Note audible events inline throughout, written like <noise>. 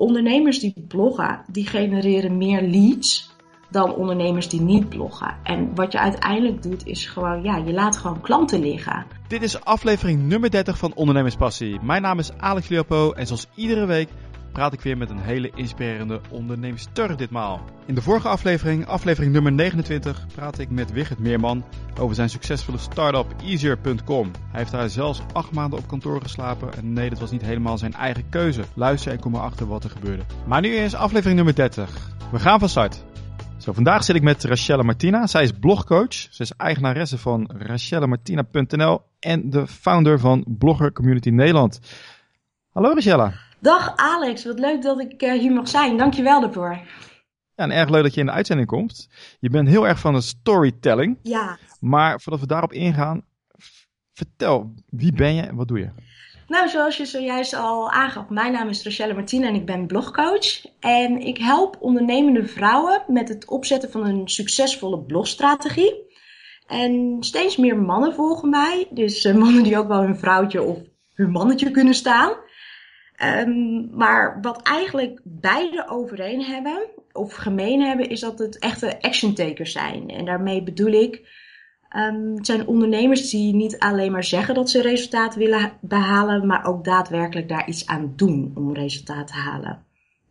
ondernemers die bloggen, die genereren meer leads dan ondernemers die niet bloggen. En wat je uiteindelijk doet, is gewoon, ja, je laat gewoon klanten liggen. Dit is aflevering nummer 30 van Ondernemerspassie. Mijn naam is Alex Leopo en zoals iedere week praat ik weer met een hele inspirerende onderneemster ditmaal. In de vorige aflevering, aflevering nummer 29, praat ik met Wigert Meerman over zijn succesvolle start-up Easier.com. Hij heeft daar zelfs acht maanden op kantoor geslapen en nee, dat was niet helemaal zijn eigen keuze. Luister en kom erachter wat er gebeurde. Maar nu is aflevering nummer 30. We gaan van start. Zo, vandaag zit ik met Rachelle Martina. Zij is blogcoach. Ze is eigenaresse van rachellemartina.nl en de founder van Blogger Community Nederland. Hallo Rachelle. Dag Alex, wat leuk dat ik eh, hier mag zijn. Dankjewel daarvoor. Ja, en erg leuk dat je in de uitzending komt. Je bent heel erg van de storytelling. Ja. Maar voordat we daarop ingaan, vertel, wie ben je en wat doe je? Nou, zoals je zojuist al aangaf, mijn naam is Rachelle Martina en ik ben blogcoach. En ik help ondernemende vrouwen met het opzetten van een succesvolle blogstrategie. En steeds meer mannen volgen mij. Dus uh, mannen die ook wel hun vrouwtje of hun mannetje kunnen staan. Um, maar wat eigenlijk beide overeen hebben, of gemeen hebben, is dat het echte action takers zijn. En daarmee bedoel ik, um, het zijn ondernemers die niet alleen maar zeggen dat ze resultaat willen behalen, maar ook daadwerkelijk daar iets aan doen om resultaat te halen.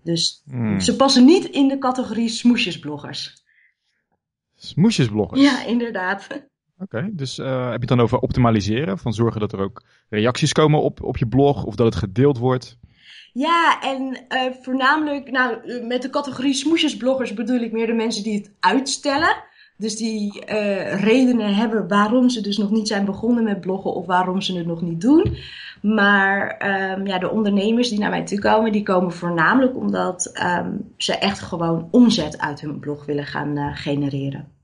Dus hmm. ze passen niet in de categorie smoesjesbloggers. Smoesjesbloggers? Ja, inderdaad. Oké, dus uh, heb je het dan over optimaliseren? Van zorgen dat er ook reacties komen op, op je blog of dat het gedeeld wordt? Ja, en uh, voornamelijk, nou, met de categorie smoesjesbloggers bedoel ik meer de mensen die het uitstellen. Dus die uh, redenen hebben waarom ze dus nog niet zijn begonnen met bloggen of waarom ze het nog niet doen. Maar um, ja, de ondernemers die naar mij toe komen, die komen voornamelijk omdat um, ze echt gewoon omzet uit hun blog willen gaan genereren.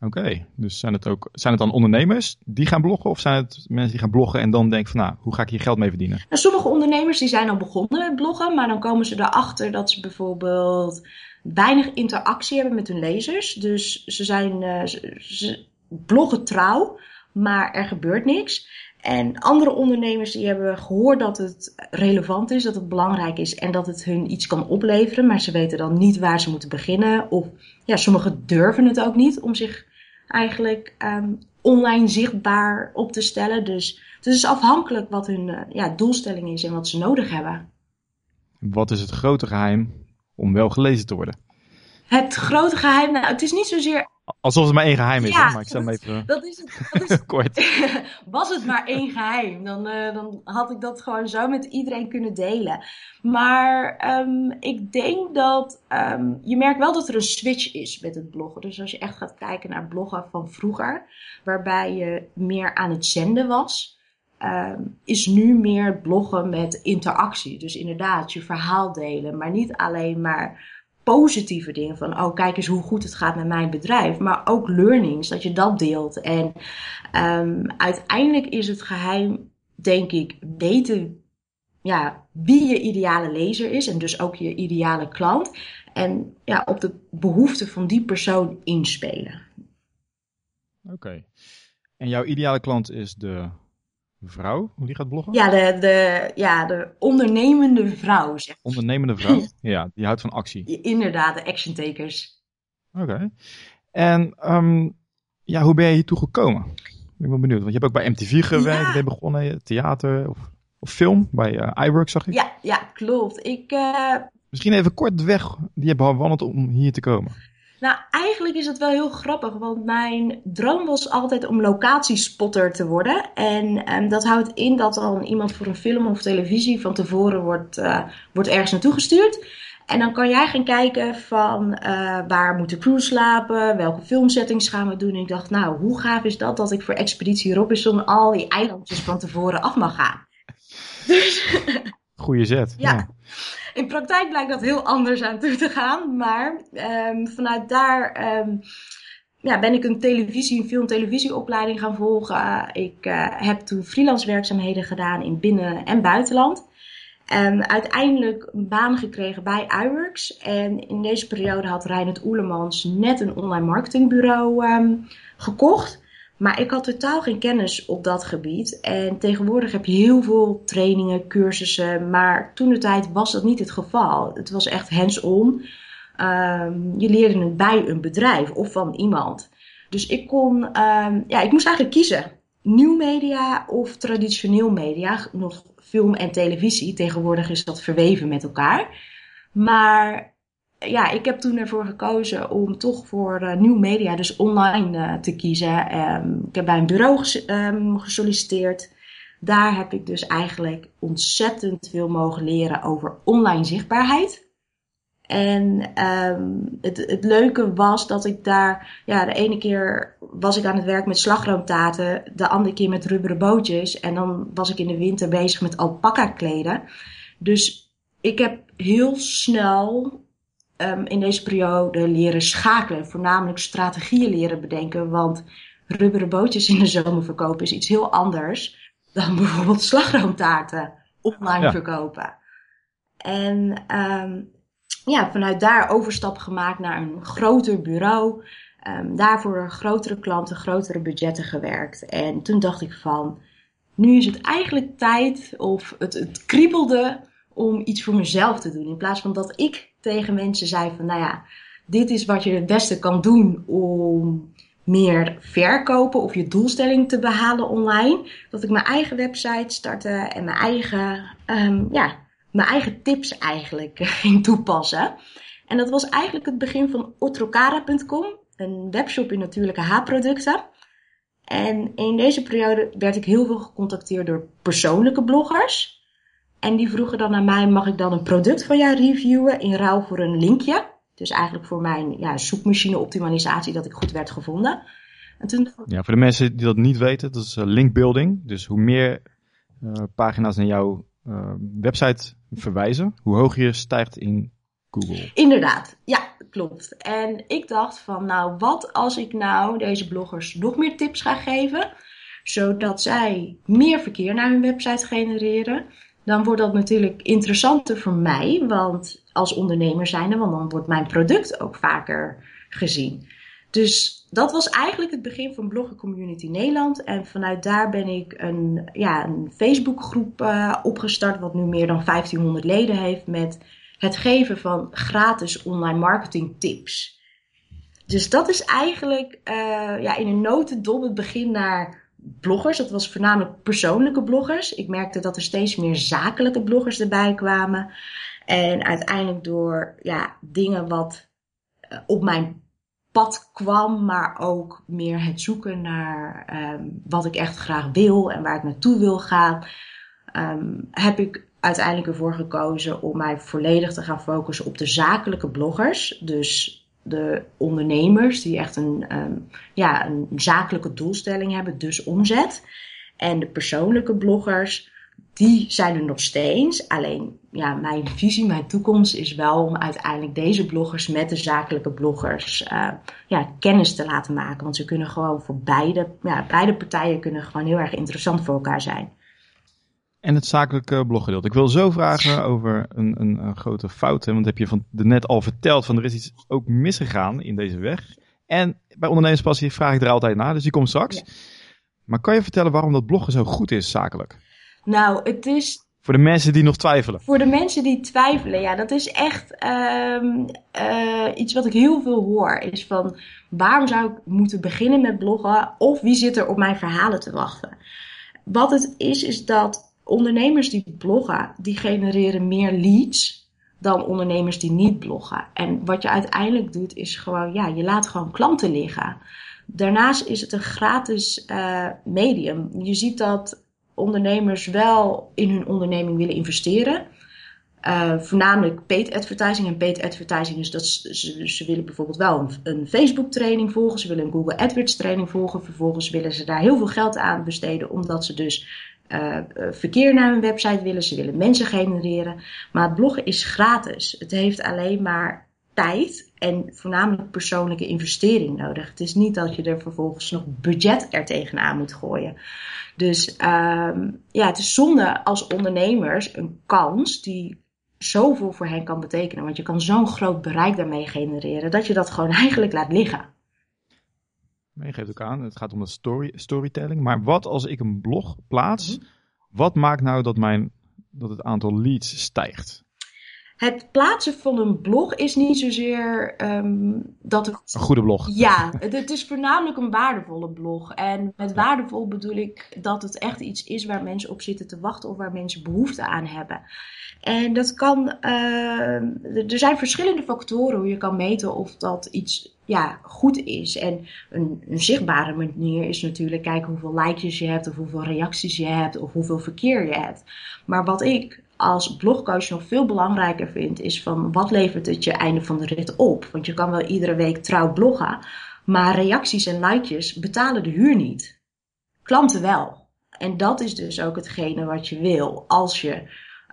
Oké, dus zijn het ook zijn het dan ondernemers die gaan bloggen of zijn het mensen die gaan bloggen en dan denken van nou, hoe ga ik hier geld mee verdienen? Nou, sommige ondernemers die zijn al begonnen met bloggen, maar dan komen ze erachter dat ze bijvoorbeeld weinig interactie hebben met hun lezers. Dus ze zijn ze, ze bloggen trouw, maar er gebeurt niks. En andere ondernemers die hebben gehoord dat het relevant is, dat het belangrijk is en dat het hun iets kan opleveren, maar ze weten dan niet waar ze moeten beginnen. Of ja, sommigen durven het ook niet om zich eigenlijk um, online zichtbaar op te stellen. Dus, het is afhankelijk wat hun uh, ja, doelstelling is en wat ze nodig hebben. Wat is het grote geheim om wel gelezen te worden? Het grote geheim, nou, het is niet zozeer Alsof het maar één geheim is, ja, maar ik zal hem even... Dat is het. Dat is, <laughs> Kort. <laughs> was het maar één geheim, dan, uh, dan had ik dat gewoon zo met iedereen kunnen delen. Maar um, ik denk dat... Um, je merkt wel dat er een switch is met het bloggen. Dus als je echt gaat kijken naar bloggen van vroeger, waarbij je meer aan het zenden was... Um, is nu meer bloggen met interactie. Dus inderdaad, je verhaal delen, maar niet alleen maar positieve dingen. Van, oh, kijk eens hoe goed het gaat met mijn bedrijf. Maar ook learnings, dat je dat deelt. En um, uiteindelijk is het geheim, denk ik, weten ja, wie je ideale lezer is. En dus ook je ideale klant. En ja, op de behoeften van die persoon inspelen. Oké. En jouw ideale klant is de vrouw die gaat bloggen? Ja, de, de, ja, de ondernemende vrouw. Zeg. Ondernemende vrouw? <laughs> ja, die houdt van actie. Inderdaad, de action takers. Oké. En um, ja, hoe ben je hiertoe gekomen? Ik ben wel benieuwd, want je hebt ook bij MTV gewerkt, ja. je begonnen, theater of, of film, bij uh, iWork zag ik. Ja, ja klopt. Ik, uh... Misschien even kort de weg die je bewandeld om hier te komen. Nou, eigenlijk is het wel heel grappig, want mijn droom was altijd om locatiespotter te worden. En um, dat houdt in dat dan iemand voor een film of televisie van tevoren wordt, uh, wordt ergens naartoe gestuurd. En dan kan jij gaan kijken van uh, waar moet de crew slapen, welke filmsettings gaan we doen. En ik dacht, nou, hoe gaaf is dat dat ik voor Expeditie Robinson al die eilandjes van tevoren af mag gaan. Dus... <laughs> <laughs> Goeie zet. ja. ja. In praktijk blijkt dat heel anders aan toe te gaan. Maar um, vanuit daar um, ja, ben ik een televisie, een film-televisieopleiding gaan volgen. Ik uh, heb toen freelance werkzaamheden gedaan in binnen- en buitenland. En uiteindelijk een baan gekregen bij iWorks. En in deze periode had Reinhard Oelemans net een online marketingbureau gekocht. Maar ik had totaal geen kennis op dat gebied. En tegenwoordig heb je heel veel trainingen, cursussen. Maar toen de tijd was dat niet het geval. Het was echt hands-on. Ehm, je leerde het bij een bedrijf of van iemand. Dus ik kon, ehm, ja, ik moest eigenlijk kiezen. Nieuw media of traditioneel media. Nog film en televisie. Tegenwoordig is dat verweven met elkaar. Maar ja, ik heb toen ervoor gekozen om toch voor uh, nieuw media, dus online uh, te kiezen. Um, ik heb bij een bureau um, gesolliciteerd. Daar heb ik dus eigenlijk ontzettend veel mogen leren over online zichtbaarheid. En um, het, het leuke was dat ik daar, ja, de ene keer was ik aan het werk met slagroomtaten, de andere keer met rubberen bootjes. En dan was ik in de winter bezig met alpaca kleden. Dus ik heb heel snel um, in deze periode leren schakelen. Voornamelijk strategieën leren bedenken. Want rubberen bootjes in de zomer verkopen is iets heel anders dan <laughs> bijvoorbeeld slagroomtaarten online ja. verkopen. En um, ja, vanuit daar overstap gemaakt naar een groter bureau. Um, daarvoor grotere klanten, grotere budgetten gewerkt. En toen dacht ik van, nu is het eigenlijk tijd, of het, het kriebelde om iets voor mezelf te doen. In plaats van dat ik tegen mensen zei van, nou ja, dit is wat je het beste kan doen om meer verkopen of je doelstelling te behalen online. Dat ik mijn eigen website startte en mijn eigen, um, ja, mijn eigen tips eigenlijk <laughs> ging toepassen. En dat was eigenlijk het begin van otrokara.com, een webshop in natuurlijke haarproducten. En in deze periode werd ik heel veel gecontacteerd door persoonlijke bloggers. En die vroegen dan aan mij, mag ik dan een product van jou reviewen in ruil voor een linkje? Dus eigenlijk voor mijn ja, zoekmachine optimalisatie dat ik goed werd gevonden. En toen... Ja, voor de mensen die dat niet weten, dat is uh, linkbuilding. Dus hoe meer uh, pagina's naar jouw uh, website verwijzen, hoe hoger je stijgt in Google. Inderdaad, ja, klopt. En ik dacht van, nou, wat als ik nou deze bloggers nog meer tips ga geven, zodat zij meer verkeer naar hun website genereren dan wordt dat natuurlijk interessanter voor mij, want als ondernemer zijnde, want dan wordt mijn product ook vaker gezien. Dus dat was eigenlijk het begin van Blogger Community Nederland. En vanuit daar ben ik een, ja, een Facebookgroep uh, opgestart, wat nu meer dan 1500 leden heeft, met het geven van gratis online marketing tips. Dus dat is eigenlijk uh, ja, in een notendop het begin naar bloggers. Dat was voornamelijk persoonlijke bloggers. Ik merkte dat er steeds meer zakelijke bloggers erbij kwamen. En uiteindelijk door ja, dingen wat uh, op mijn pad kwam, maar ook meer het zoeken naar um, wat ik echt graag wil en waar ik naartoe wil gaan, um, heb ik uiteindelijk ervoor gekozen om mij volledig te gaan focussen op de zakelijke bloggers. Dus de ondernemers die echt een, um, ja, een zakelijke doelstelling hebben, dus omzet. En de persoonlijke bloggers, die zijn er nog steeds. Alleen ja, mijn visie, mijn toekomst is wel om uiteindelijk deze bloggers met de zakelijke bloggers uh, ja, kennis te laten maken. Want ze kunnen gewoon voor beide, ja, beide partijen kunnen gewoon heel erg interessant voor elkaar zijn. En het zakelijke bloggedeelte. Ik wil zo vragen over een, een, een grote fout. Hè, want heb je van de net al verteld van er is iets ook misgegaan in deze weg. En bij ondernemerspassie vraag ik er altijd naar, dus die komt straks. Ja. Maar kan je vertellen waarom dat bloggen zo goed is zakelijk? Nou, het is voor de mensen die nog twijfelen. Voor de mensen die twijfelen, ja, dat is echt um, uh, iets wat ik heel veel hoor. Is van waarom zou ik moeten beginnen met bloggen? Of wie zit er op mijn verhalen te wachten? Wat het is, is dat ondernemers die bloggen, die genereren meer leads dan ondernemers die niet bloggen. En wat je uiteindelijk doet, is gewoon, ja, je laat gewoon klanten liggen. Daarnaast is het een gratis uh, medium. Je ziet dat ondernemers wel in hun onderneming willen investeren. Uh, voornamelijk paid advertising. En paid advertising is dat ze, ze willen bijvoorbeeld wel een, een, Facebook training volgen. Ze willen een Google AdWords training volgen. Vervolgens willen ze daar heel veel geld aan besteden. Omdat ze dus uh, verkeer naar hun website willen. Ze willen mensen genereren. Maar het bloggen is gratis. Het heeft alleen maar tijd en voornamelijk persoonlijke investering nodig. Het is niet dat je er vervolgens nog budget er tegenaan moet gooien. Dus um, ja, het is zonde als ondernemers een kans die zoveel voor hen kan betekenen. Want je kan zo'n groot bereik daarmee genereren dat je dat gewoon <laughs> eigenlijk laat liggen. Je geeft ook aan, het gaat om de story, storytelling. Maar wat als ik een blog plaats, wat maakt nou dat, mijn, dat het aantal leads stijgt? Het plaatsen van een blog is niet zozeer ehm, dat het. Een goede blog. Ja, het, is voornamelijk een waardevolle blog. En met waardevol bedoel ik dat het echt iets is waar mensen op zitten te wachten of waar mensen behoefte aan hebben. En dat kan. Uh, er zijn verschillende factoren hoe je kan meten of dat iets ja, goed is. En een, een, zichtbare manier is natuurlijk kijken hoeveel likes je hebt, of hoeveel reacties je hebt, of hoeveel verkeer je hebt. Maar wat ik als blogcoach nog veel belangrijker vind, is van wat levert het je einde van de rit op? Want je kan wel iedere week trouw bloggen, maar reacties en likejes betalen de huur niet. Klanten wel. En dat is dus ook hetgene wat je wil als je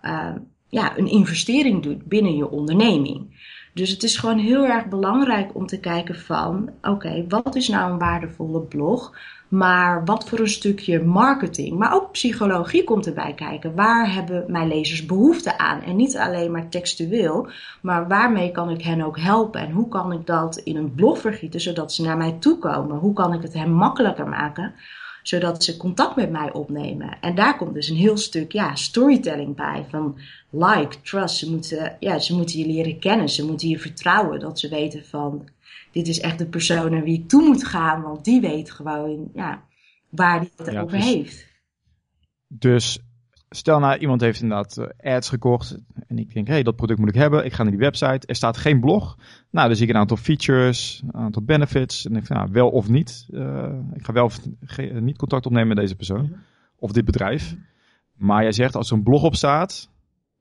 uh, ja, een investering doet binnen je onderneming. Dus het is gewoon heel erg belangrijk om te kijken van, oké, wat is nou een waardevolle blog? Maar wat voor een stukje marketing, maar ook psychologie komt erbij kijken. Waar hebben mijn lezers behoefte aan? En niet alleen maar textueel, maar waarmee kan ik hen ook helpen? En hoe kan ik dat in een blog vergieten zodat ze naar mij toe komen? Hoe kan ik het hen makkelijker maken? Zodat ze contact met mij opnemen. En daar komt dus een heel stuk ja, storytelling bij. Van like, trust. Ze moeten, ja, ze moeten je leren kennen. Ze moeten je vertrouwen. Dat ze weten van dit is echt de persoon naar wie ik toe moet gaan. Want die weet gewoon ja, waar die het over dus, heeft. Dus stel nou iemand heeft inderdaad eh, ads gekocht. En ik denk, hé, hey, dat product moet ik hebben. Ik ga naar die website. Er staat geen blog. Nou, dan zie ik een aantal features, een aantal benefits. En denk ik, nou, wel of niet. Uh, ik ga wel of niet contact opnemen met deze persoon. Mhm. Of dit bedrijf. Maar jij zegt, als er een blog op staat,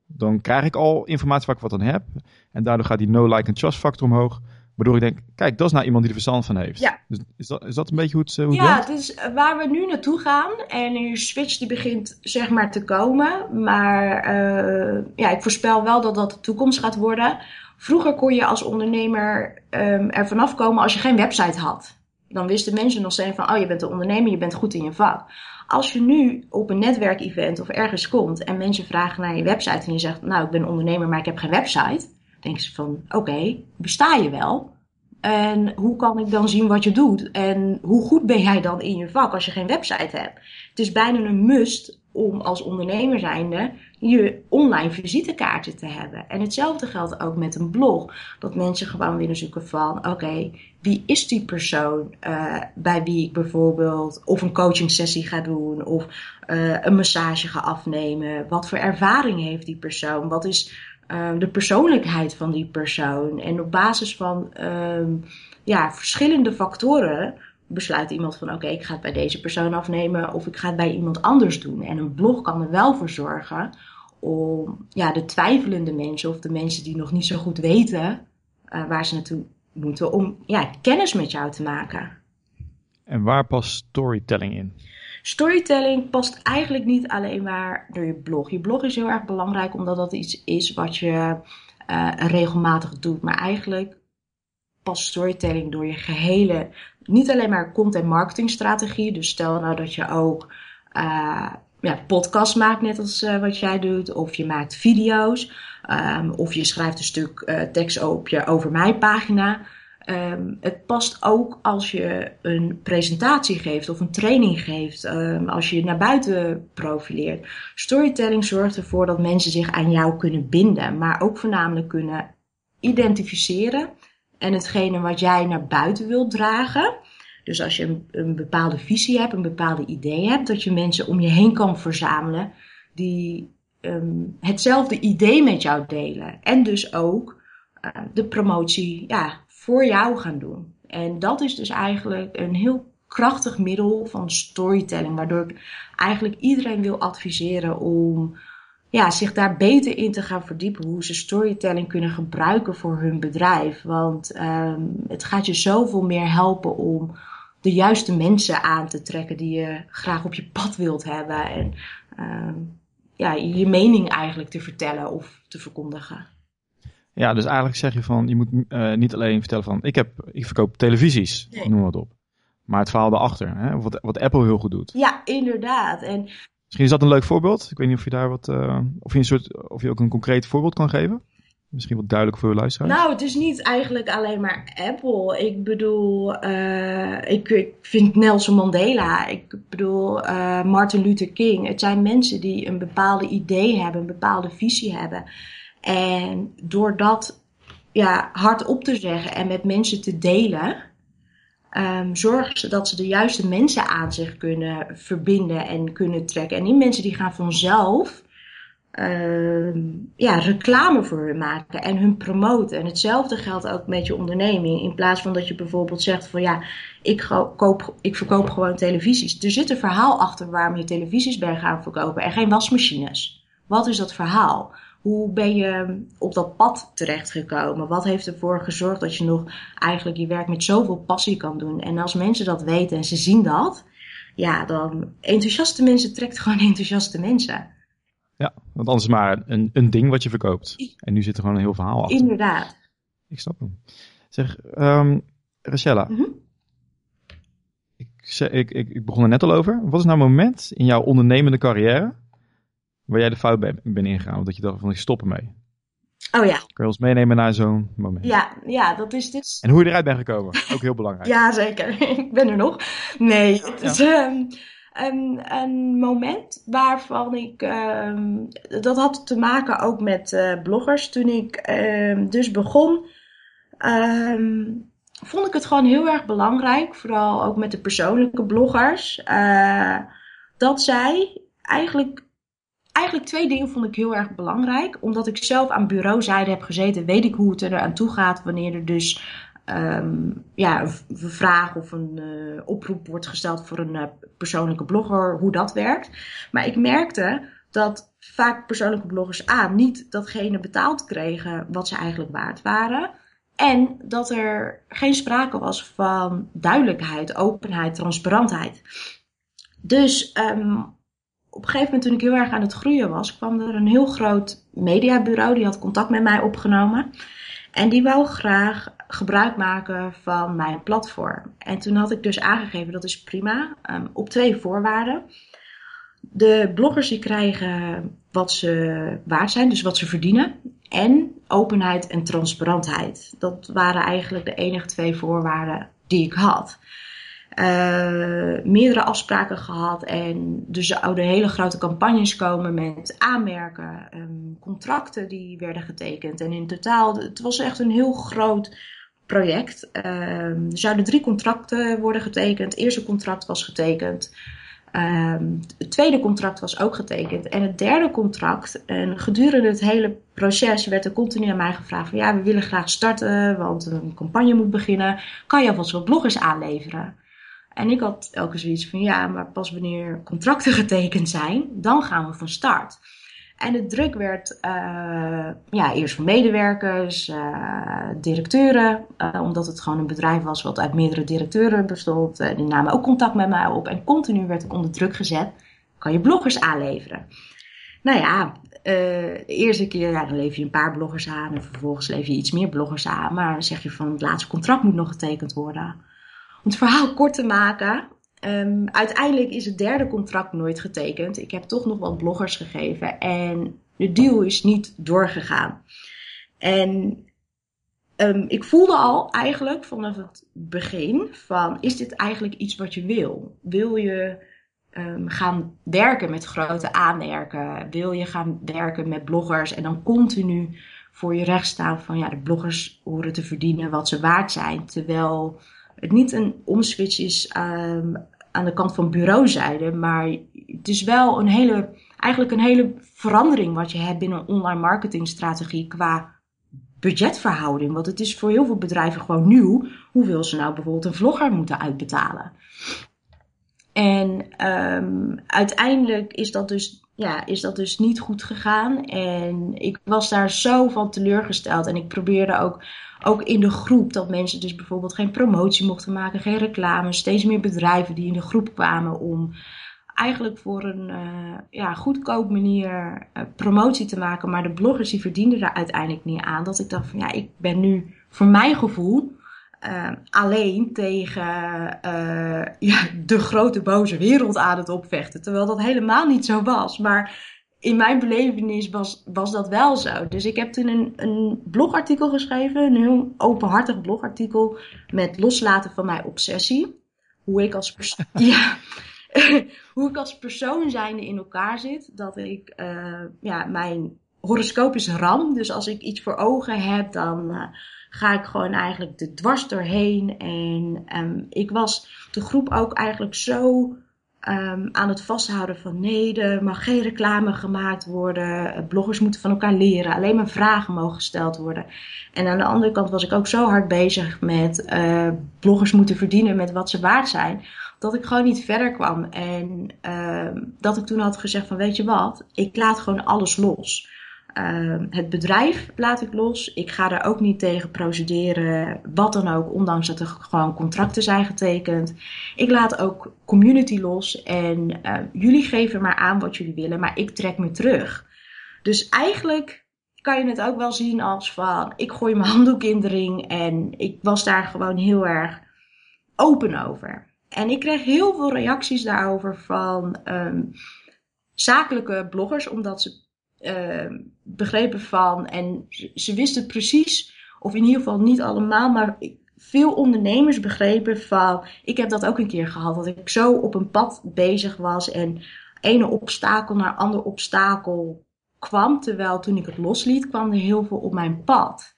dan krijg ik al informatie waar ik wat aan heb. En daardoor gaat die no like en trust factor omhoog. Waardoor ik denk, kijk, dat is nou iemand die er verstand van heeft. Ja. Dus is, dat, is dat een beetje hoe het, hoe het Ja, dus waar we nu naartoe gaan. En die switch die begint zeg maar te komen. Maar uh, ja, ik voorspel wel dat dat de toekomst gaat worden. Vroeger kon je als ondernemer um, er vanaf komen als je geen website had. Dan wisten mensen nog steeds van, oh je bent een ondernemer, je bent goed in je vak. Als je nu op een netwerkevent of ergens komt en mensen vragen naar je website en je zegt, nou ik ben ondernemer, maar ik heb geen website denken ze van, oké, besta je wel? En hoe kan ik dan zien wat je doet? En hoe goed ben jij dan in je vak als je geen website hebt? Het is bijna een must om als ondernemer zijnde je online visitekaartje te hebben. En hetzelfde geldt ook met een blog. Dat mensen gewoon willen zoeken van, oké, wie is die persoon uh, bij wie ik bijvoorbeeld of een coaching sessie ga doen of uh, een massage ga afnemen? Wat voor ervaring heeft die persoon? Wat is uh, de persoonlijkheid van die persoon. En op basis van uh, ja, verschillende factoren besluit iemand van oké, ik ga het bij deze persoon afnemen of ik ga het bij iemand anders doen. En een blog kan er wel voor zorgen om ja, de twijfelende mensen of de mensen die nog niet zo goed weten uh, waar ze naartoe moeten, om ja, kennis met jou te maken. En waar past storytelling in? Storytelling past eigenlijk niet alleen maar door je blog. Je blog is heel erg belangrijk omdat dat iets is wat je uh, regelmatig doet. Maar eigenlijk past storytelling door je gehele, niet alleen maar content marketing strategie. Dus stel nou dat je ook uh, ja, podcast maakt, net als uh, wat jij doet. Of je maakt video's. Um, of je schrijft een stuk tekst op je over mij pagina. Um, het past ook als je een presentatie geeft of een training geeft, um, als je naar buiten profileert. Storytelling zorgt ervoor dat mensen zich aan jou kunnen binden, maar ook voornamelijk kunnen identificeren en hetgene wat jij naar buiten wilt dragen. Dus als je een, bepaalde visie hebt, een bepaalde idee hebt, dat je mensen om je heen kan verzamelen die um, hetzelfde idee met jou delen. En dus ook uh, de promotie ja, voor jou gaan doen. En dat is dus eigenlijk een heel krachtig middel van storytelling, waardoor ik eigenlijk iedereen wil adviseren om ja, zich daar beter in te gaan verdiepen, hoe ze storytelling kunnen gebruiken voor hun bedrijf. Want um, het gaat je zoveel meer helpen om de juiste mensen aan te trekken die je graag op je pad wilt hebben. En um, ja, je mening eigenlijk te vertellen of te verkondigen. Ja, dus eigenlijk zeg je van, je moet uh, niet alleen vertellen van, ik, heb, ik verkoop televisies, nee. noem wat op. Maar het verhaal erachter, hè? Wat, wat Apple heel goed doet. Ja, inderdaad. En... Misschien is dat een leuk voorbeeld. Ik weet niet of je daar wat, uh, of je een soort, of je ook een concreet voorbeeld kan geven. Misschien wat duidelijk voor uw luisteraars. Nou, het is niet eigenlijk alleen maar Apple. Ik bedoel, uh, ik, ik, vind Nelson Mandela, ik bedoel Martin Luther King. Het zijn mensen die een bepaalde idee hebben, een bepaalde visie hebben. En door dat ja, hardop te zeggen en met mensen te delen, um, zorgen ze dat ze de juiste mensen aan zich kunnen verbinden en kunnen trekken. En die mensen die gaan vanzelf uh, ja, reclame voor hun maken en hun promoten. En hetzelfde geldt ook met je onderneming. In plaats van dat je bijvoorbeeld zegt van ja, ik, koop, ik verkoop gewoon televisies. Er zit een verhaal achter waarom je televisies bent gaan verkopen en geen wasmachines. Wat is dat verhaal? Hoe ben je op dat pad terechtgekomen? Wat heeft ervoor gezorgd dat je nog eigenlijk je werk met zoveel passie kan doen? En als mensen dat weten en ze zien dat, ja, dan enthousiaste mensen trekt gewoon <laughs> enthousiaste mensen. Ja, want anders maar een, een ding wat je verkoopt. En nu zit er gewoon een heel verhaal achter. Inderdaad. Ik snap hem. Zeg, um, Rachella. Mhm. ik, ik, ik, ik begon er net al over. Wat is nou een moment in jouw ondernemende carrière waar jij de fout bent ben ingegaan? Dat je dacht van ik stop ermee. Oh ja. Kun je ons meenemen naar zo'n moment? Ja, ja, dat is dus... En hoe je eruit bent gekomen, ook heel belangrijk. <laughs> ja, zeker. <laughs> ik ben er nog. Nee, het is um, een, een, moment waarvan ik... Um, dat had te maken ook met uh, bloggers. Toen ik dus begon, vond ik het gewoon heel erg belangrijk, vooral ook met de persoonlijke bloggers, uh, dat zij eigenlijk eigenlijk twee dingen vond ik heel erg belangrijk. Omdat ik zelf aan bureauzijde heb gezeten, weet ik hoe het er aan toe gaat wanneer er dus um, ja, een vraag of een uh, oproep wordt gesteld voor een uh, persoonlijke blogger, hoe dat werkt. Maar ik merkte dat vaak persoonlijke bloggers aan niet datgene betaald kregen wat ze eigenlijk waard waren. En dat er geen sprake was van duidelijkheid, openheid, transparantheid. Dus um, op een gegeven moment toen ik heel erg aan het groeien was, kwam er een heel groot mediabureau. Die had contact met mij opgenomen. En die wou graag gebruik maken van mijn platform. En toen had ik dus aangegeven, dat is prima, um, op twee voorwaarden. De bloggers die krijgen wat ze waard zijn, dus wat ze verdienen. En openheid en transparantheid. Dat waren eigenlijk de enige twee voorwaarden die ik had. Uh, meerdere afspraken gehad. En dus zouden hele grote campagnes komen met aanmerken, um, contracten die werden getekend. En in totaal, het was echt een heel groot project. Uh, er zouden drie contracten worden getekend. Het eerste contract was getekend. Um, het tweede contract was ook getekend. En het derde contract, en gedurende het hele proces werd er continu aan mij gevraagd van ja, we willen graag starten, want een campagne moet beginnen. Kan je alvast wat bloggers aanleveren? En ik had elke zoiets van ja, maar pas wanneer contracten getekend zijn, dan gaan we van start. En de druk werd uh, ja, eerst van medewerkers, uh, directeuren, uh, omdat het gewoon een bedrijf was wat uit meerdere directeuren bestond. die namen ook contact met mij op en continu werd ik onder druk gezet. Kan je bloggers aanleveren? Nou ja, de eerste keer ja, dan lever je een paar bloggers aan en vervolgens lever je iets meer bloggers aan. Maar dan zeg je van het laatste contract moet nog getekend worden. Het verhaal kort te maken, um, uiteindelijk is het derde contract nooit getekend. Ik heb toch nog wat bloggers gegeven en de deal is niet doorgegaan. En um, ik voelde al eigenlijk vanaf het begin van, is dit eigenlijk iets wat je wil? Wil je um, gaan werken met grote aanmerken? Wil je gaan werken met bloggers en dan continu voor je recht staan van, ja, de bloggers horen te verdienen wat ze waard zijn, terwijl het niet een omswitch is um, aan de kant van bureauzijde, maar het is wel een hele, eigenlijk een hele verandering wat je hebt binnen een online marketingstrategie qua budgetverhouding. Want het is voor heel veel bedrijven gewoon nieuw hoeveel ze nou bijvoorbeeld een vlogger moeten uitbetalen. En um, uiteindelijk is dat, dus, ja, is dat dus niet goed gegaan. En ik was daar zo van teleurgesteld. En ik probeerde ook ook in de groep dat mensen dus bijvoorbeeld geen promotie mochten maken, geen reclame. Steeds meer bedrijven die in de groep kwamen om eigenlijk voor een uh, ja, goedkoop manier uh, promotie te maken. Maar de bloggers die verdienden daar uiteindelijk niet aan. Dat ik dacht van ja, ik ben nu voor mijn gevoel uh, alleen tegen <laughs> ja, de grote boze wereld aan het opvechten. Terwijl dat helemaal niet zo was. Maar in mijn belevenis was, was dat wel zo. Dus ik heb toen een, een blogartikel geschreven, een heel openhartig blogartikel met loslaten van mijn obsessie. Hoe ik als, persoon, <laughs> ja, <laughs> hoe ik als persoon zijnde in elkaar zit. Dat ik, uh, ja, mijn horoscoop is ram. Dus als ik iets voor ogen heb, dan uh, ga ik gewoon eigenlijk de dwars doorheen. En um, ik was de groep ook eigenlijk zo um, aan het vasthouden van nee, er mag geen reclame gemaakt worden. Bloggers moeten van elkaar leren. Alleen maar vragen mogen gesteld worden. En aan de andere kant was ik ook zo hard bezig met uh, bloggers moeten verdienen met wat ze waard zijn. Dat ik gewoon niet verder kwam. En uh, dat ik toen had gezegd van weet je wat, ik laat gewoon alles los. Uh, het bedrijf laat ik los. Ik ga daar ook niet tegen procederen, wat dan ook, ondanks dat er gewoon contracten zijn getekend. Ik laat ook community los en uh, jullie geven maar aan wat jullie willen, maar ik trek me terug. Dus eigenlijk kan je het ook wel zien als van, ik gooi mijn <laughs> handdoek in de ring en ik was daar gewoon heel erg open over. En ik kreeg heel veel reacties daarover van um, zakelijke bloggers, omdat ze uh, begrepen van. En ze wisten precies, of in ieder geval niet allemaal, maar veel ondernemers begrepen van. Ik heb dat ook een keer gehad, dat ik zo op een pad bezig was en ene obstakel naar ander obstakel kwam. Terwijl toen ik het losliet, kwam er heel veel op mijn pad.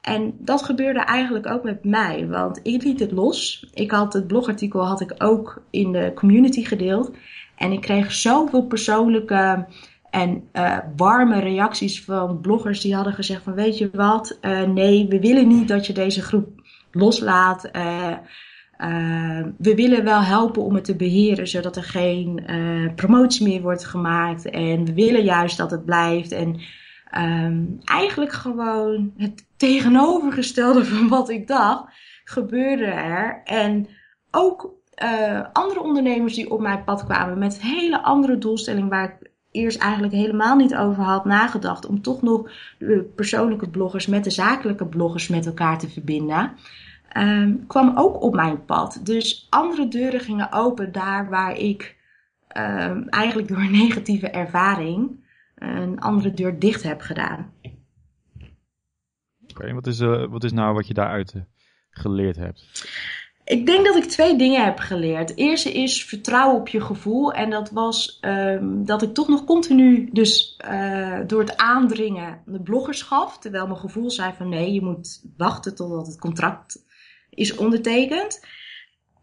En dat gebeurde eigenlijk ook met mij, want ik liet het los. Ik had het blogartikel had ik ook in de community gedeeld. En ik kreeg zoveel persoonlijke en uh, warme reacties van bloggers die hadden gezegd van weet je wat, uh, nee, we willen niet dat je deze groep loslaat. Uh, we willen wel helpen om het te beheren, zodat er geen promotie meer wordt gemaakt. En we willen juist dat het blijft. En um, eigenlijk gewoon het tegenovergestelde <laughs> van wat ik dacht, gebeurde er. En ook andere ondernemers die op mijn pad kwamen met hele andere doelstellingen waar ik eerst eigenlijk helemaal niet over had nagedacht. Om toch nog de persoonlijke bloggers met de zakelijke bloggers met elkaar te verbinden. Um, kwam ook op mijn pad. Dus andere deuren gingen open daar waar ik um, eigenlijk door negatieve ervaring een andere deur dicht heb gedaan. Oké, wat, is, uh, wat is nou wat je daaruit geleerd hebt? Ik denk dat ik twee dingen heb geleerd. Het eerste is vertrouwen op je gevoel. En dat was um, dat ik toch nog continu, dus uh, door het aandringen, de bloggers gaf. Terwijl mijn gevoel zei van nee, je moet wachten totdat het contract is ondertekend.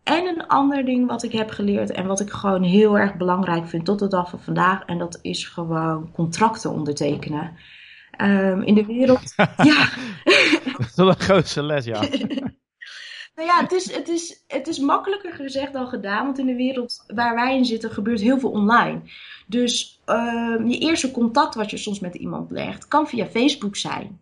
En een ander ding wat ik heb geleerd en wat ik gewoon heel erg belangrijk vind tot de dag van vandaag. En dat is gewoon contracten ondertekenen. Um, in de wereld. <laughs> ja. Dat is een grootste les, ja. <laughs> Nou ja, het is, het, is, het is makkelijker gezegd dan gedaan. Want in de wereld waar wij in zitten gebeurt heel veel online. Dus uh, je eerste contact wat je soms met iemand legt, kan via Facebook zijn.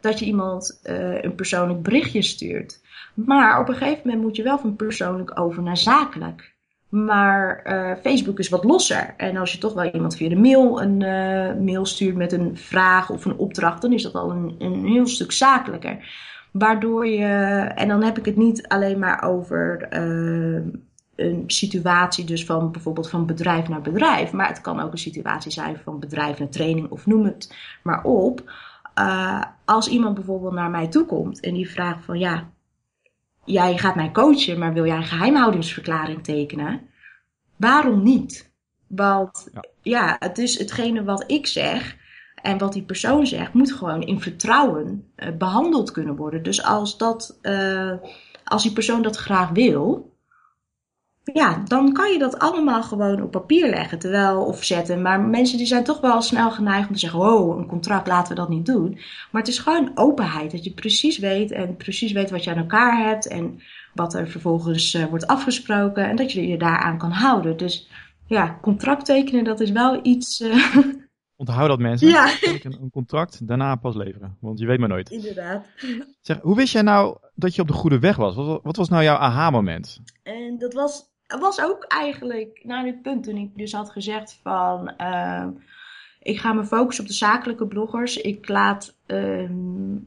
Dat je iemand uh, een persoonlijk berichtje stuurt. Maar op een gegeven moment moet je wel van persoonlijk over naar zakelijk. Maar uh, Facebook is wat losser. En als je toch wel iemand via de mail een mail stuurt met een vraag of een opdracht, dan is dat al een, een heel stuk zakelijker. Waardoor je, en dan heb ik het niet alleen maar over uh, een situatie dus van bijvoorbeeld van bedrijf naar bedrijf. Maar het kan ook een situatie zijn van bedrijf naar training of noem het maar op. Uh, als iemand bijvoorbeeld naar mij toe komt en die vraagt van ja, jij gaat mij coachen, maar wil jij een geheimhoudingsverklaring tekenen? Waarom niet? Want ja, ja het is hetgene wat ik zeg. En wat die persoon zegt, moet gewoon in vertrouwen uh, behandeld kunnen worden. Dus als, dat, uh, als die persoon dat graag wil, ja, dan kan je dat allemaal gewoon op papier leggen terwijl, of zetten. Maar mensen die zijn toch wel snel geneigd om te zeggen: wow, een contract laten we dat niet doen. Maar het is gewoon openheid. Dat je precies weet en precies weet wat je aan elkaar hebt en wat er vervolgens uh, wordt afgesproken. En dat je je daaraan kan houden. Dus ja, contract tekenen, dat is wel iets. <laughs> Onthoud dat mensen. Ja. Een contract, daarna pas leveren. Want je weet maar nooit. Inderdaad. Zeg, hoe wist jij nou dat je op de goede weg was? Wat, wat was nou jouw aha-moment? En dat was, was ook eigenlijk naar dit punt toen ik dus had gezegd van... Uh, ik ga me focussen op de zakelijke bloggers. Ik laat uh,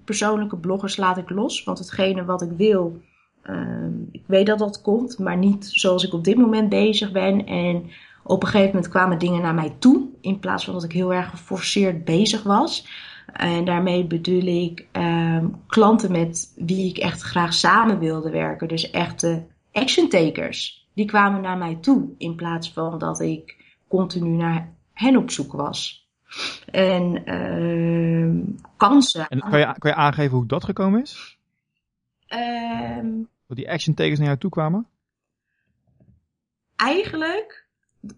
persoonlijke bloggers laat ik los. Want hetgene wat ik wil, uh, ik weet dat dat komt. Maar niet zoals ik op dit moment bezig ben. En Op een gegeven moment kwamen dingen naar mij toe, in plaats van dat ik heel erg geforceerd bezig was. En daarmee bedoel ik ehm, klanten met wie ik echt graag samen wilde werken. Dus echte action takers. Die kwamen naar mij toe, in plaats van dat ik continu naar hen op zoek was. En ehm, kansen. En kan je, kan je aangeven hoe dat gekomen is? Ehm, Dat die action takers naar jou toe kwamen? eigenlijk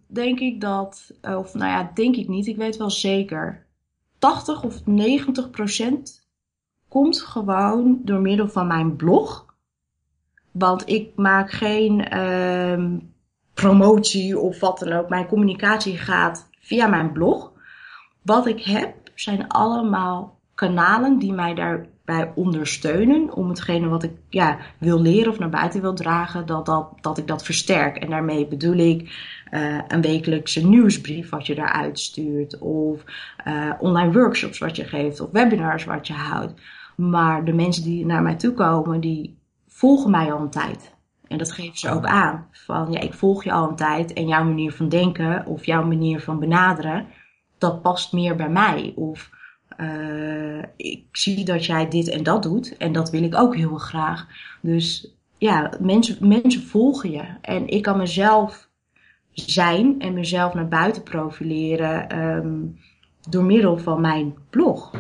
denk ik dat, of nou ja, denk ik niet, ik weet wel zeker. 80 of 90 procent komt gewoon door middel van mijn blog. Want ik maak geen ehm, promotie of wat dan ook. Mijn communicatie gaat via mijn blog. Wat ik heb zijn allemaal kanalen die mij daarbij ondersteunen. Om hetgene wat ik ja, wil leren of naar buiten wil dragen, dat, dat, dat ik dat versterk. En daarmee bedoel ik uh, een wekelijkse nieuwsbrief wat je daaruit stuurt. Of uh, online workshops wat je geeft. Of webinars wat je houdt. Maar de mensen die naar mij toe komen, die volgen mij al een tijd. En dat geven ze ook aan. Van ja, ik volg je al een tijd en jouw manier van denken of jouw manier van benaderen, dat past meer bij mij. Of uh, ik zie dat jij dit en dat doet en dat wil ik ook heel graag. Dus ja, mensen, mensen volgen je. En ik kan mezelf zijn en mezelf naar buiten profileren um, door middel van mijn blog.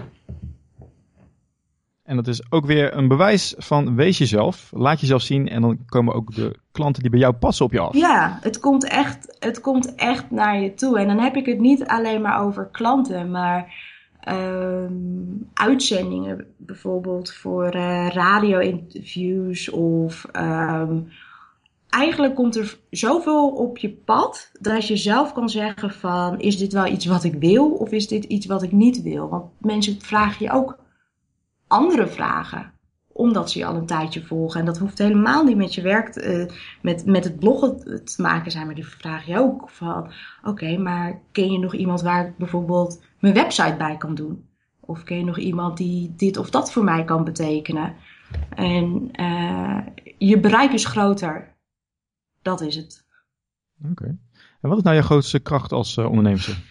En dat is ook weer een bewijs van wees jezelf, laat jezelf zien en dan komen ook de klanten die bij jou passen op je af. Ja, het komt echt, het komt echt naar je toe. En dan heb ik het niet alleen maar over klanten, maar um, uitzendingen bijvoorbeeld voor uh, radio-interviews of um, eigenlijk komt er zoveel op je pad dat je zelf kan zeggen van is dit wel iets wat ik wil of is dit iets wat ik niet wil? Want mensen vragen je ook andere vragen omdat ze je al een tijdje volgen. En dat hoeft helemaal niet met je werk, uh, met, met het bloggen te maken zijn. Maar die vraag je ook van, oké, maar ken je nog iemand waar ik bijvoorbeeld mijn website bij kan doen? Of ken je nog iemand die dit of dat voor mij kan betekenen? En uh, je bereik is groter. Dat is het. Oké. Okay. En wat is nou je grootste kracht als uh, ondernemer?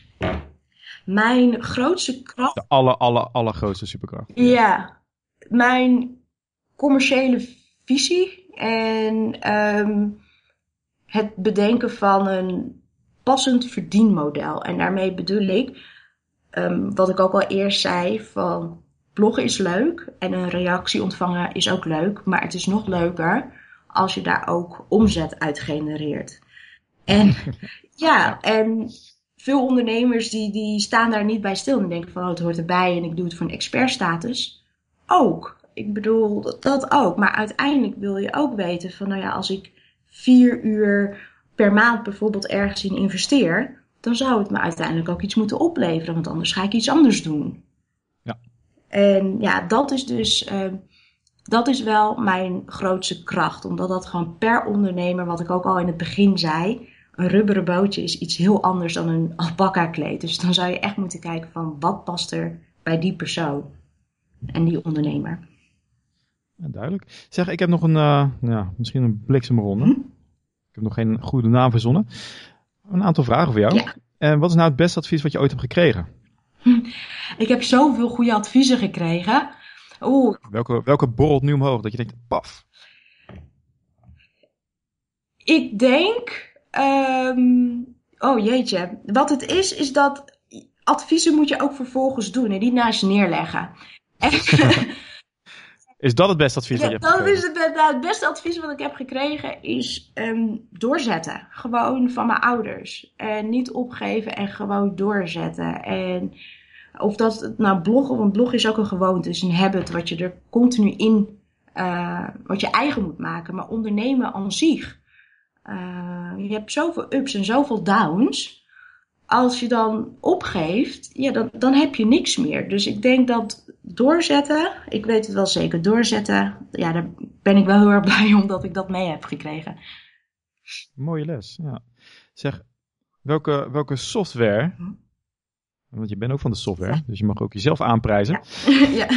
Mijn grootste kracht. De aller, aller, allergrootste superkracht. Ja. Mijn commerciële visie en um, het bedenken van een passend verdienmodel. En daarmee bedoel ik, um, wat ik ook al eerst zei, van bloggen is leuk en een reactie ontvangen is ook leuk, maar het is nog leuker als je daar ook omzet uit genereert. En <laughs> ja, en veel ondernemers die, die staan daar niet bij stil en denken van oh, het hoort erbij en ik doe het voor een expertstatus. Ook. Ik bedoel, dat ook. Maar uiteindelijk wil je ook weten van nou ja, als ik vier uur per maand bijvoorbeeld ergens in investeer, dan zou het me uiteindelijk ook iets moeten opleveren, want anders ga ik iets anders doen. Ja. En ja, dat is dus, uh, dat is wel mijn grootste kracht, omdat dat gewoon per ondernemer, wat ik ook al in het begin zei, een rubberen bootje is iets heel anders dan een alpaca kleed. Dus dan zou je echt moeten kijken van wat past er bij die persoon en die ondernemer. Ja, duidelijk. Zeg, ik heb nog een, uh, ja, misschien een bliksemronde. Hm? Ik heb nog geen goede naam verzonnen. Een aantal vragen voor jou. Ja. En wat is nou het beste advies wat je ooit hebt gekregen? <laughs> Ik heb zoveel goede adviezen gekregen. Oeh. Welke, welke borrelt nu omhoog dat je denkt, paf? Ik denk, um, oh jeetje, wat het is, is dat adviezen moet je ook vervolgens doen en niet naast je neerleggen. <laughs> Is dat het beste advies ja, dat je hebt dat is het, nou, het beste advies wat ik heb gekregen is um, doorzetten. Gewoon van mijn ouders. En niet opgeven en gewoon doorzetten. En of dat nou bloggen, want bloggen is ook een gewoonte, is een habit wat je er continu in, uh, wat je eigen moet maken. Maar ondernemen aan zich. Uh, je hebt zoveel ups en zoveel downs. Als je dan opgeeft, ja, dan, dan heb je niks meer. Dus ik denk dat doorzetten, ik weet het wel zeker, doorzetten, ja, daar ben ik wel heel erg <laughs> blij omdat ik dat mee heb gekregen. Mooie les, ja. Zeg, welke, welke software, Hm? Want je bent ook van de software, dus je mag ook jezelf aanprijzen, <laughs> ja.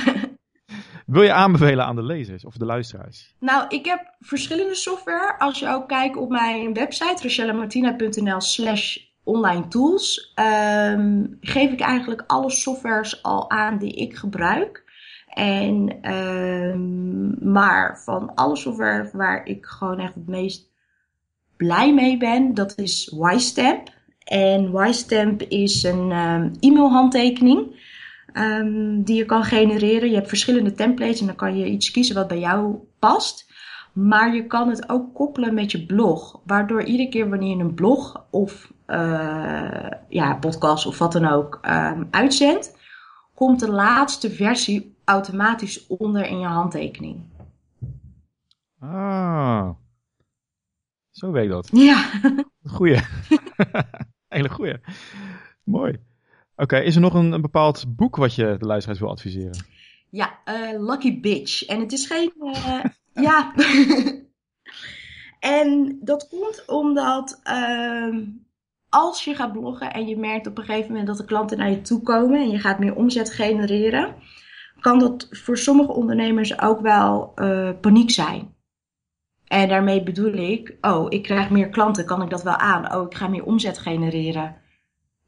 wil je aanbevelen aan de lezers of de luisteraars? Nou, ik heb verschillende software. Als je ook kijkt op mijn website, rachellemartina.nl slash online tools ehm, geef ik eigenlijk alle softwares al aan die ik gebruik. En, ehm, maar van alle software waar ik gewoon echt het meest blij mee ben, dat is YStamp. En YStamp is een um, e-mailhandtekening die je kan genereren. Je hebt verschillende templates en dan kan je iets kiezen wat bij jou past. Maar je kan het ook koppelen met je blog. Waardoor iedere keer wanneer je een blog of uh, ja, podcast of wat dan ook um, uitzendt, komt de laatste versie automatisch onder in je handtekening. Ah, zo werkt dat. Ja. Goeie. <laughs> Hele goeie. Mooi. Oké, is er nog een, een, bepaald boek wat je de luisteraars wil adviseren? Ja, uh, Lucky Bitch. En het is geen. Uh, <laughs> ja. <laughs> en dat komt omdat. Uh, als je gaat bloggen en je merkt op een gegeven moment dat de klanten naar je toe komen en je gaat meer omzet genereren, kan dat voor sommige ondernemers ook wel uh, paniek zijn. En daarmee bedoel ik, oh, ik krijg meer klanten, kan ik dat wel aan? Oh, ik ga meer omzet genereren.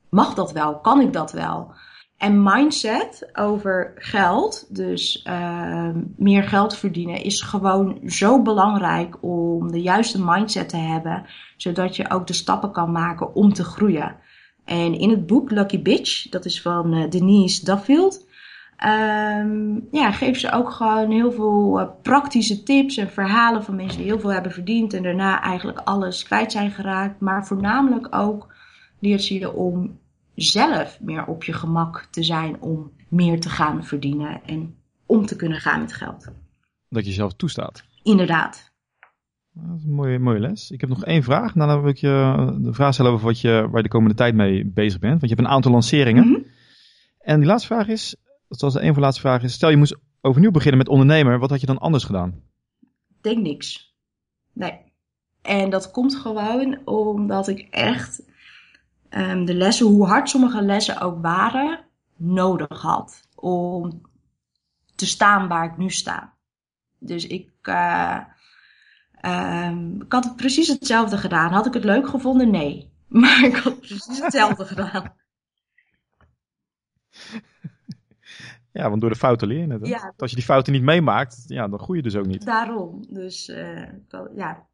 Mag dat wel? Kan ik dat wel? En mindset over geld, dus uh, meer geld verdienen, is gewoon zo belangrijk om de juiste mindset te hebben, zodat je ook de stappen kan maken om te groeien. En in het boek Lucky Bitch, dat is van uh, Denise Duffield, um, ja, geeft ze ook gewoon heel veel uh, praktische tips en verhalen van mensen die heel veel hebben verdiend en daarna eigenlijk alles kwijt zijn geraakt. Maar voornamelijk ook leert ze je om zelf meer op je gemak te zijn om meer te gaan verdienen en om te kunnen gaan met geld. Dat je zelf toestaat. Inderdaad. Dat is een mooie, mooie les. Ik heb nog één vraag. Nou, dan wil ik je de vraag stellen over wat je, waar je de komende tijd mee bezig bent. Want je hebt een aantal lanceringen. Mm -hmm. En die laatste vraag is, zoals de een van de laatste vragen stel je moest overnieuw beginnen met ondernemer, wat had je dan anders gedaan? Denk niks. Nee. En dat komt gewoon omdat ik echt um, de lessen, hoe hard sommige lessen ook waren, nodig had om te staan waar ik nu sta. Dus ik, uh, um, ik had precies hetzelfde gedaan. Had ik het leuk gevonden? Nee. <laughs> Maar ik had precies hetzelfde gedaan. Ja, want door de fouten leer je het. Ja. Als je die fouten niet meemaakt, ja, dan groei je dus ook niet. Daarom. Dus uh, ja,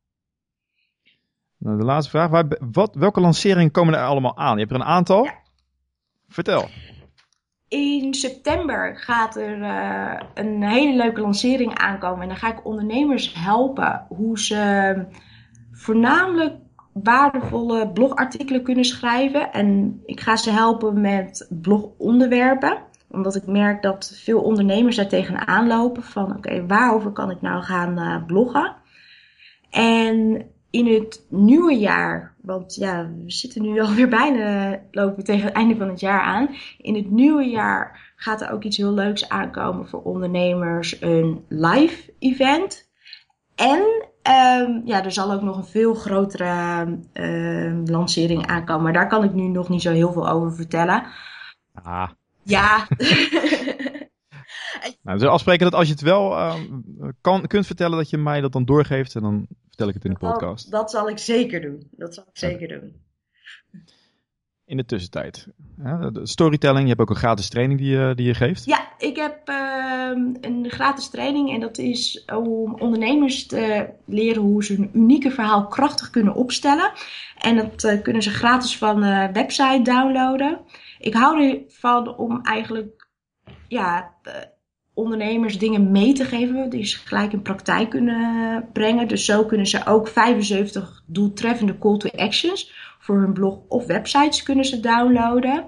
nou, de laatste vraag. Waar, wat, welke lanceringen komen er allemaal aan? Je hebt er een aantal. Ja. Vertel. In september gaat er uh, een hele leuke lancering aankomen. En dan ga ik ondernemers helpen hoe ze voornamelijk waardevolle blogartikelen kunnen schrijven. En ik ga ze helpen met blogonderwerpen. Omdat ik merk dat veel ondernemers daar tegenaan lopen. Van oké, waarover kan ik nou gaan uh, bloggen? En in het nieuwe jaar, want ja, we zitten nu <laughs> alweer bijna, lopen tegen het einde van het jaar aan. In het nieuwe jaar gaat er ook iets heel leuks aankomen voor ondernemers, een live event. En um, ja, er zal ook nog een veel grotere um, lancering aankomen, maar daar kan ik nu nog niet zo heel veel over vertellen. Ah. Ja. <laughs> nou, we afspreken dat als je het wel uh, kan, kunt vertellen, dat je mij dat dan doorgeeft. En dan vertel ik het in de podcast. Dat, dat zal ik zeker doen. Dat zal ik zeker doen. In de tussentijd. de storytelling, je hebt ook een gratis training die je, die je geeft. Ja, ik heb uh, een gratis training en dat is om ondernemers te leren hoe ze een unieke verhaal krachtig kunnen opstellen. En dat uh, kunnen ze gratis van de website downloaden. Ik hou ervan om eigenlijk ja, ondernemers dingen mee te geven die ze gelijk in praktijk kunnen brengen. Dus zo kunnen ze ook 75 doeltreffende call to actions voor hun blog of websites kunnen ze downloaden.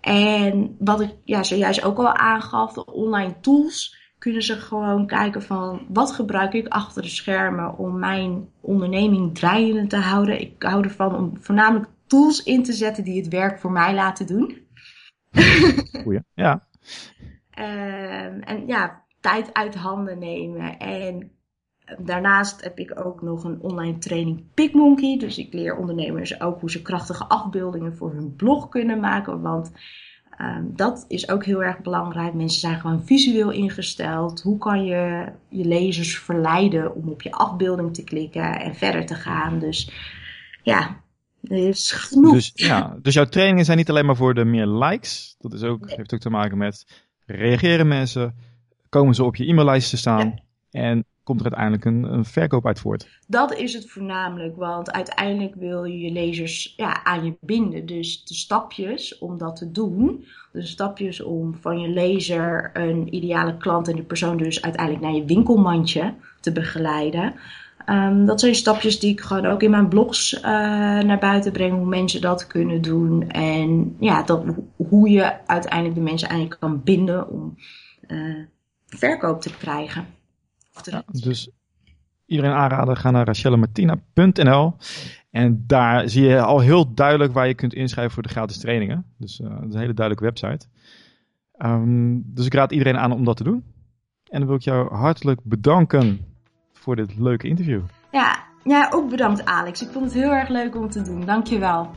En wat ik ja, zojuist ook al aangaf, de online tools kunnen ze gewoon kijken van wat gebruik ik achter de schermen om mijn onderneming draaiende te houden. Ik hou ervan om voornamelijk tools in te zetten die het werk voor mij laten doen. <laughs> Goeie, ja. Um, en ja, tijd uit handen nemen. En daarnaast heb ik ook nog een online training PicMonkey. Dus ik leer ondernemers ook hoe ze krachtige afbeeldingen voor hun blog kunnen maken. Want um, dat is ook heel erg belangrijk. Mensen zijn gewoon visueel ingesteld. Hoe kan je je lezers verleiden om op je afbeelding te klikken en verder te gaan? Dus ja, is genoeg. Dus, ja, dus jouw trainingen zijn niet alleen maar voor de meer likes. Dat is ook, heeft ook te maken met reageren mensen, komen ze op je e-maillijst te staan en komt er uiteindelijk een, een, verkoop uit voort. Dat is het voornamelijk, want uiteindelijk wil je je lezers ja, aan je binden. Dus de stapjes om dat te doen, de stapjes om van je lezer een ideale klant en die persoon dus uiteindelijk naar je winkelmandje te begeleiden. Um, dat zijn stapjes die ik gewoon ook in mijn blogs uh, naar buiten breng, hoe mensen dat kunnen doen. En ja, dat, hoe je uiteindelijk de mensen eigenlijk kan binden om uh, verkoop te krijgen. Ja, dus iedereen aanraden, ga naar rachellemartina.nl. En daar zie je al heel duidelijk waar je kunt inschrijven voor de gratis trainingen. Dus uh, dat is een hele duidelijke website. Um, dus ik raad iedereen aan om dat te doen. En dan wil ik jou hartelijk bedanken voor dit leuke interview. Ja, ja, ook bedankt Alex. Ik vond het heel erg leuk om te doen. Dankjewel.